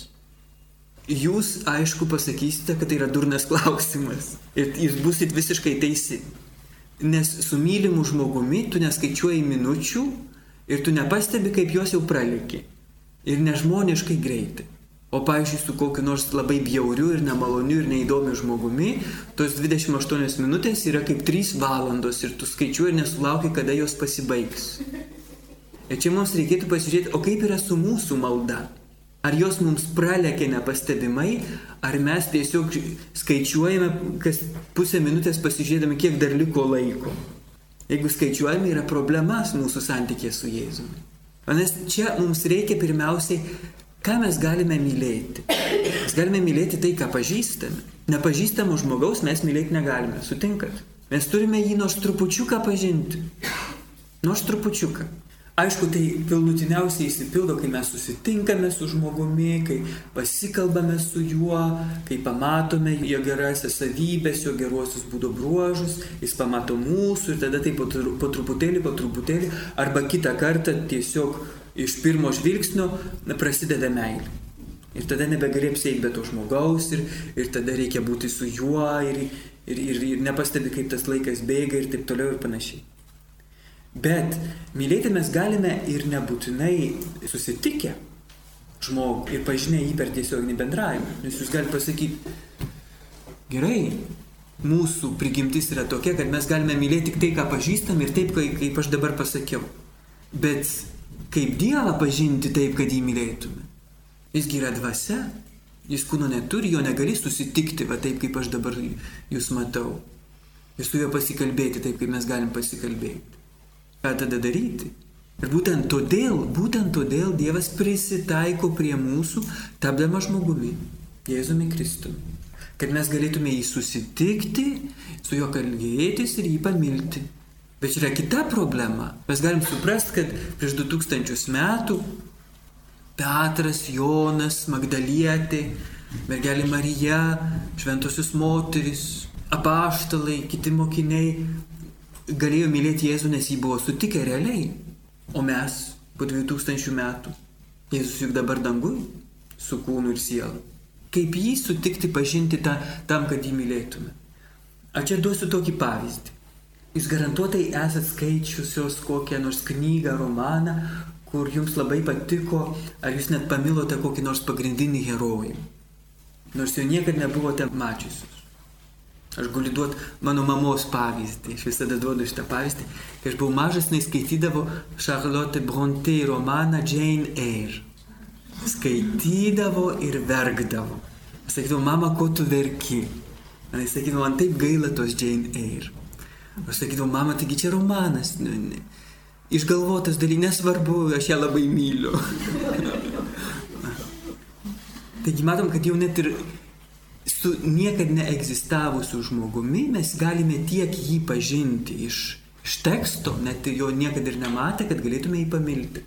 jūs aišku pasakysite, kad tai yra durnas klausimas. Ir jūs busit visiškai teisi. Nes su mylimu žmogumi tu neskaičiuoji minučių ir tu nepastebi, kaip jos jau pralėki. Ir nežmoniškai greitai. O pavyzdžiui, su kokiu nors labai bjauriu ir nemaloniu ir neįdomiu žmogumi, tos 28 minutės yra kaip 3 valandos ir tu skaičiuoji ir nesulauki, kada jos pasibaigs. Ir čia mums reikėtų pasižiūrėti, o kaip yra su mūsų malda. Ar jos mums pralekia nepastebimai, ar mes tiesiog skaičiuojame kas pusę minutės pasižiūrėdami, kiek dar liko laiko. Jeigu skaičiuojame, yra problemas mūsų santykė su Jėzumi. Nes čia mums reikia pirmiausiai, ką mes galime mylėti. Mes galime mylėti tai, ką pažįstame. Nepažįstamo žmogaus mes mylėti negalime, sutinkat? Mes turime jį nors trupučiuką pažinti. Nors trupučiuką. Aišku, tai pilnutiniausiai įsipildo, kai mes susitinkame su žmogumi, kai pasikalbame su juo, kai pamatome jo gerasias savybės, jo geruosius būdo bruožus, jis pamato mūsų ir tada tai po, po truputėlį, po truputėlį, arba kitą kartą tiesiog iš pirmo žvilgsnio prasideda meilė. Ir tada nebegali apsėti be to žmogaus ir, ir tada reikia būti su juo ir, ir, ir, ir nepastebi, kaip tas laikas bėga ir taip toliau ir panašiai. Bet mylėti mes galime ir nebūtinai susitikę žmogų ir pažinę jį per tiesioginį bendravimą. Nes jūs galite pasakyti, gerai, mūsų prigimtis yra tokia, kad mes galime mylėti tik tai, ką pažįstam ir taip, kaip aš dabar pasakiau. Bet kaip Dievą pažinti taip, kad jį mylėtume? Jisgi yra dvasia, jis kūno neturi, jo negali susitikti, va taip, kaip aš dabar jūs matau. Ir su juo pasikalbėti taip, kaip mes galim pasikalbėti. Ką tada daryti? Ir būtent todėl, būtent todėl Dievas prisitaiko prie mūsų, tapdama žmogumi, Jėzumi Kristumi. Kad mes galėtume jį susitikti, su juo kalbėtis ir jį pamilti. Bet yra kita problema. Mes galim suprasti, kad prieš 2000 metų Petras, Jonas, Magdalietė, mergelė Marija, šventosios moteris, apaštalai, kiti mokiniai galėjo mylėti Jėzų, nes jį buvo sutikę realiai. O mes po 2000 metų, Jėzus juk dabar dangui, su kūnu ir siela. Kaip jį sutikti, pažinti tą, tam, kad jį mylėtume. Aš čia duosiu tokį pavyzdį. Jūs garantuotai esate skaičiusios kokią nors knygą, romaną, kur jums labai patiko, ar jūs net pamilote kokį nors pagrindinį herojų. Nors jo niekada nebuvote mačiusius. Aš galiu duoti mano mamos pavyzdį, aš visada duodu šitą pavyzdį. Kai aš buvau mažas, jis skaitydavo Charlotte Bronte romaną Jane Eyre. Skaitydavo ir verkdavo. Aš sakydavau, mama, ko tu verki? Jis sakydavo, man taip gaila tos Jane Eyre. Aš sakydavau, mama, taigi čia romanas. Nu, ne. Išgalvotas dalykas, nesvarbu, aš ją labai myliu. *laughs* taigi matom, kad jau net ir su niekad neegzistavusiu žmogumi mes galime tiek jį pažinti iš, iš teksto, net jo niekada ir nematę, kad galėtume jį pamilti.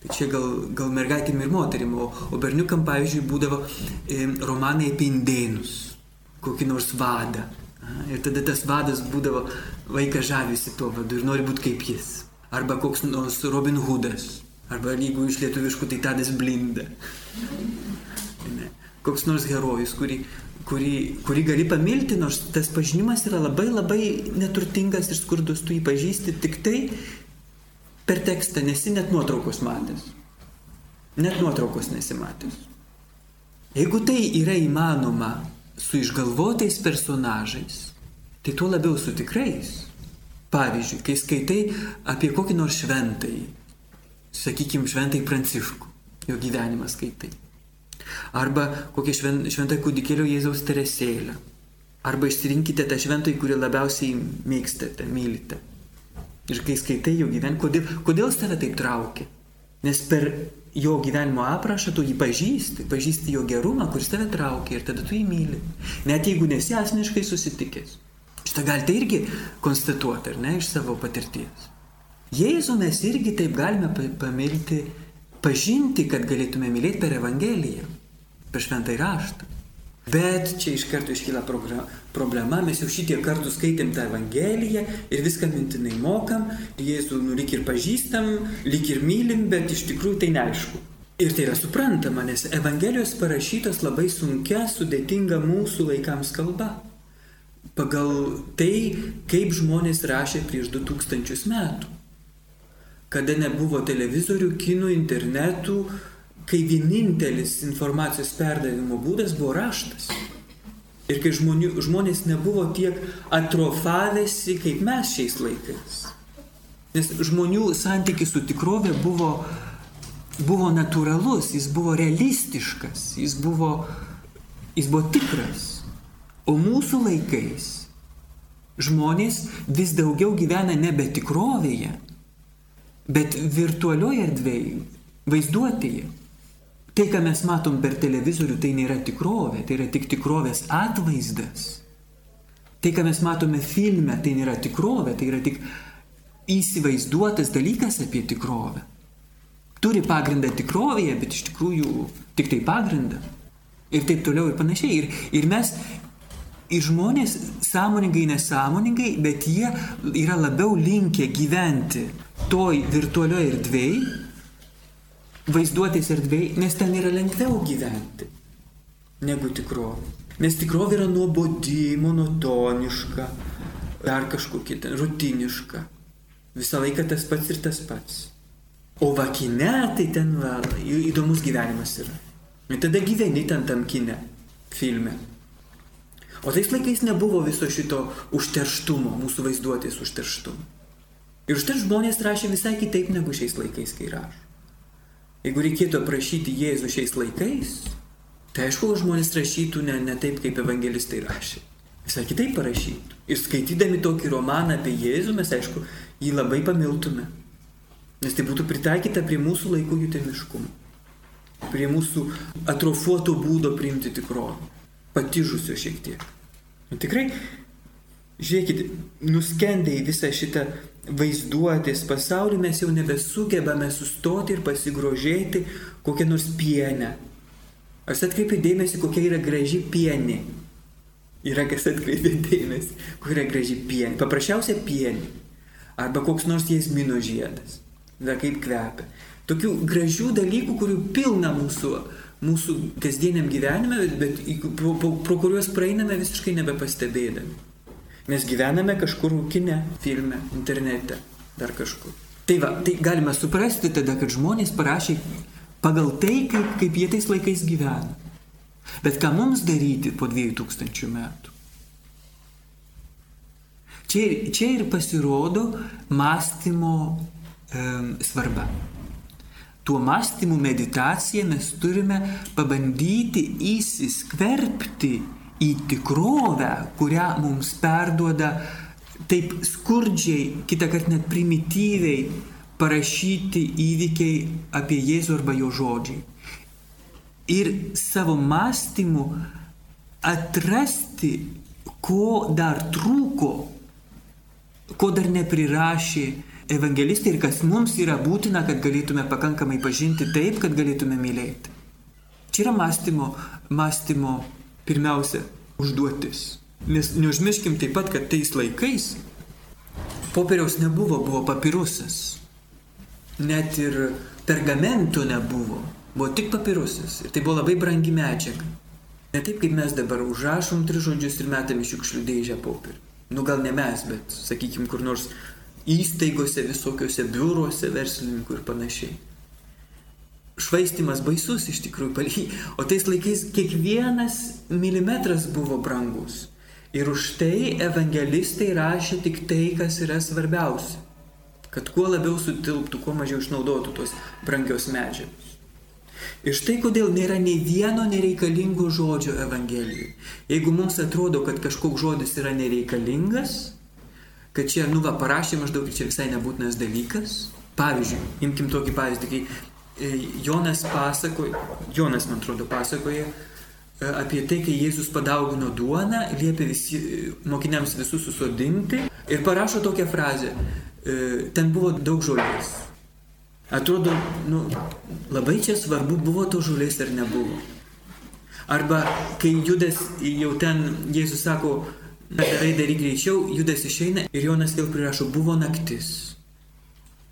Tai čia gal, gal mergaitėm ir moterim, o, o berniukam, pavyzdžiui, būdavo e, romanai apie indėnus, kokį nors vadą. Ir tada tas vadas būdavo, vaikas žavisi tuo vadu ir nori būti kaip jis. Arba koks nors Robin Hoodas. Arba jeigu iš lietuviškų, tai Tadas Blinda. Ne. Koks nors herojus, kurį, kurį, kurį gali pamilti, nors tas pažinimas yra labai labai neturtingas ir skurdus, tu jį pažįsti tik tai per tekstą, nesi net nuotraukos matęs. Net nuotraukos nesimatęs. Jeigu tai yra įmanoma su išgalvotais personažais, tai tuo labiau su tikrais. Pavyzdžiui, kai skaitai apie kokį nors šventai, sakykime, šventai Pranciškų, jo gyvenimą skaitai. Arba kokią šventą kūdikėlio Jėzaus teresėlę. Arba išsirinkite tą šventąjį, kurį labiausiai mėgstate, mylite. Ir kai skaitai jo gyvenimą, kodėl, kodėl tave taip traukia? Nes per jo gyvenimo aprašą tu jį pažįsti, pažįsti jo gerumą, kuris tave traukia ir tada tu jį myli. Net jeigu nesi asmeniškai susitikęs. Šitą galite irgi konstatuoti, ar ne, iš savo patirties. Jėzų mes irgi taip galime pamilti, pažinti, kad galėtume mylėti per Evangeliją per šventą įraštą. Bet čia iš karto iškyla problema, mes jau šitie kartų skaitėm tą Evangeliją ir viską mintinai mokam, Jėzų nu, lyg ir pažįstam, lyg ir mylim, bet iš tikrųjų tai neaišku. Ir tai yra suprantama, nes Evangelijos parašytos labai sunkia, sudėtinga mūsų laikams kalba. Pagal tai, kaip žmonės rašė prieš 2000 metų. Kada nebuvo televizorių, kinų, internetų, kai vienintelis informacijos perdavimo būdas buvo raštas. Ir kai žmonių, žmonės nebuvo tiek atrofavęsi kaip mes šiais laikais. Nes žmonių santykis su tikrovė buvo buvo natūralus, jis buvo realistiškas, jis buvo, jis buvo tikras. O mūsų laikais žmonės vis daugiau gyvena nebe tikrovėje, bet virtualioje erdvėje, vaizduotėje. Tai, ką mes matom per televizorių, tai nėra tikrovė, tai yra tik tikrovės atvaizdas. Tai, ką mes matome filme, tai nėra tikrovė, tai yra tik įsivaizduotas dalykas apie tikrovę. Turi pagrindą tikrovėje, bet iš tikrųjų tik tai pagrindą. Ir taip toliau ir panašiai. Ir, ir mes ir žmonės sąmoningai, nesąmoningai, bet jie yra labiau linkę gyventi toj virtualioje erdvėje, vaizduotės erdvėje, nes ten yra lengviau gyventi negu tikrovė. Nes tikrovė yra nuobodi, monotoniška, dar kažkokia ten rutiniška. Visą laiką tas pats ir tas pats. O vakine tai ten va, įdomus gyvenimas yra. Ir tada gyveni ten tam kine, filme. O tais laikais nebuvo viso šito užterštumo, mūsų vaizduotės užterštumo. Ir užtat žmonės rašė visai kitaip negu šiais laikais, kai rašo. Jeigu reikėtų aprašyti Jėzų šiais laikais, tai aišku, žmonės rašytų ne, ne taip, kaip evangelistai rašė. Visai kitaip parašytų. Ir skaitydami tokį romaną apie Jėzų, mes aišku, jį labai pamiltume. Nes tai būtų pritaikyta prie mūsų laikų jutemiškumo. Prie mūsų atrofuoto būdo priimti tikrovę patižusio šiek tiek. Nu, tikrai, žiūrėkit, nuskendę į visą šitą vaizduotės pasaulį mes jau nebesugebame sustoti ir pasigrožėti kokią nors pienę. Aš atkreipiu dėmesį, kokia yra graži pienė. Yra kas atkreipia dėmesį, kokia yra graži pienė. Paprasčiausia pienė. Arba koks nors jėsmino žiedas. Da kaip kvepia. Tokių gražių dalykų, kurių pilna mūsų mūsų kasdieniam gyvenime, bet pro, pro, pro kuriuos praeiname visiškai nebepastebėdami. Mes gyvename kažkur kine, filme, internete, dar kažkur. Tai va, tai galime suprasti tada, kad žmonės parašė pagal tai, kaip, kaip jie tais laikais gyvena. Bet ką mums daryti po 2000 metų? Čia, čia ir pasirodo mąstymo e, svarba tuo mąstymu meditacija mes turime pabandyti įsiskverbti į tikrovę, kurią mums perduoda taip skurdžiai, kitą kartą net primityviai parašyti įvykiai apie Jėzų arba jo žodžiai. Ir savo mąstymu atrasti, ko dar trūko, ko dar neprirašė evangelistai ir kas mums yra būtina, kad galėtume pakankamai pažinti taip, kad galėtume mylėti. Čia yra mąstymo, mąstymo pirmiausia užduotis. Nes neužmirškim taip pat, kad tais laikais popieriaus nebuvo, buvo papirusas. Net ir pergamento nebuvo, buvo tik papirusas. Ir tai buvo labai brangi medžiaga. Ne taip kaip mes dabar užrašom tris žodžius ir metam iš šiukšlių dėžę popierių. Nu gal ne mes, bet sakykime kur nors įstaigose, visokiuose biuruose verslininkų ir panašiai. Švaistimas baisus iš tikrųjų, *laughs* o tais laikais kiekvienas milimetras buvo brangus. Ir už tai evangelistai rašė tik tai, kas yra svarbiausia. Kad kuo labiau sutilptų, kuo mažiau išnaudotų tos brangios medžiagos. Ir štai kodėl nėra nei vieno nereikalingo žodžio Evangelijoje. Jeigu mums atrodo, kad kažkoks žodis yra nereikalingas, kad čia, nu va, parašė maždaug ir čia visai nebūtinas dalykas. Pavyzdžiui, imkim tokį pavyzdį, kai Jonas pasakoja, Jonas, man atrodo, pasakoja e, apie tai, kai Jėzus padaugino duoną, liepė visi, e, mokiniams visus susodinti ir parašo tokią frazę. Ten buvo daug žolės. Atrodo, nu, labai čia svarbu, buvo to žolės ar nebuvo. Arba kai Judas jau ten, Jėzus sako, Darai, daryk greičiau, judas išeina ir Jonas vėl prirašo, buvo naktis.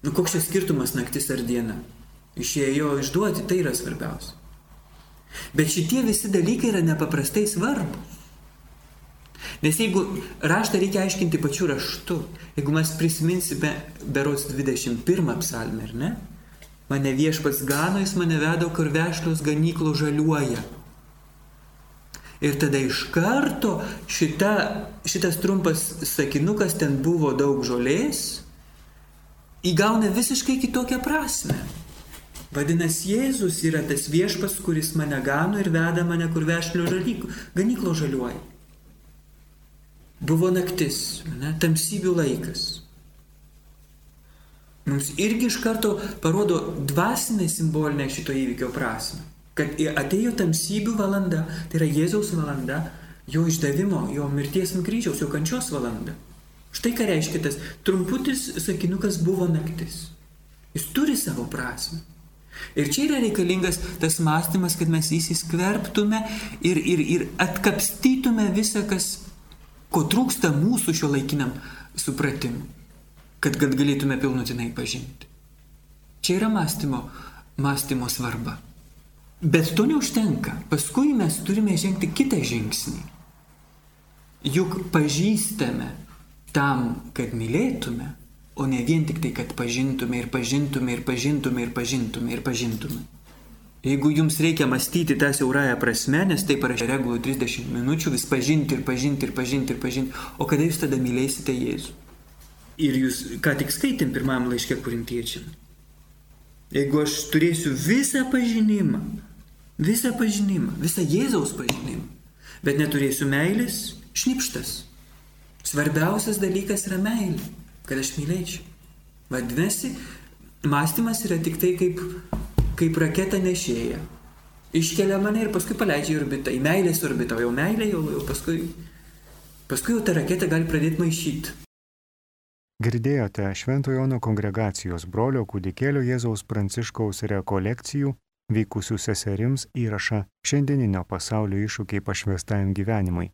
Nu koks čia skirtumas naktis ar diena? Išėjo išduoti, tai yra svarbiausia. Bet šitie visi dalykai yra nepaprastai svarbus. Nes jeigu raštą reikia aiškinti pačiu raštu, jeigu mes prisiminsime berots 21 psalmę, ar ne? Mane viešpats gano, jis mane vedo, kur vešlios ganyklo žaliuoja. Ir tada iš karto šita, šitas trumpas sakinukas, ten buvo daug žolės, įgauna visiškai kitokią prasme. Vadinasi, Jėzus yra tas viešpas, kuris mane gano ir veda mane, kur vešlio ganyklo žaliuoja. Buvo naktis, ne, tamsybių laikas. Mums irgi iš karto parodo dvasinę simbolinę šito įvykio prasme. Kad atėjo tamsybių valanda, tai yra Jėzaus valanda, jo išdavimo, jo mirties ant kryžiaus, jo kančios valanda. Štai ką reiškia tas trumputis sakinukas buvo naktis. Jis turi savo prasme. Ir čia yra reikalingas tas mąstymas, kad mes įsiskverbtume ir, ir, ir atkapstytume visą, kas, ko trūksta mūsų šio laikiniam supratimui, kad, kad galėtume pilnutinai pažinti. Čia yra mąstymo, mąstymo svarba. Bet to neužtenka. Paskui mes turime žengti kitą žingsnį. Juk pažįstame tam, kad mylėtume, o ne vien tik tai, kad pažintume ir pažintume ir pažintume ir pažintume ir pažintume. Jeigu jums reikia mąstyti tą siaurąją prasme, nes tai parašė regulų 30 minučių, vis pažinti ir pažinti ir pažinti ir pažinti, o kada jūs tada mylėsite Jėzų? Ir jūs ką tik skaitėm pirmam laiškė kurintiečiam. Jeigu aš turėsiu visą pažinimą, visą pažinimą, visą Jėzaus pažinimą, bet neturėsiu meilės, šnipštas. Svarbiausias dalykas yra meilė kad aš mylėčiau. Vadinasi, mąstymas yra tik tai kaip, kaip raketa nešėja. Iškelia mane ir paskui paleidžia į orbitą, į meilės orbitą, o jau meilė jau, jau paskui, paskui jau ta raketa gali pradėti maišyti. Girdėjote Šventojo Jono kongregacijos brolio kūdikėlio Jėzaus Pranciškaus rekolekcijų vykusių seserims įrašą šiandieninio pasaulio iššūkiai pašvestajam gyvenimui.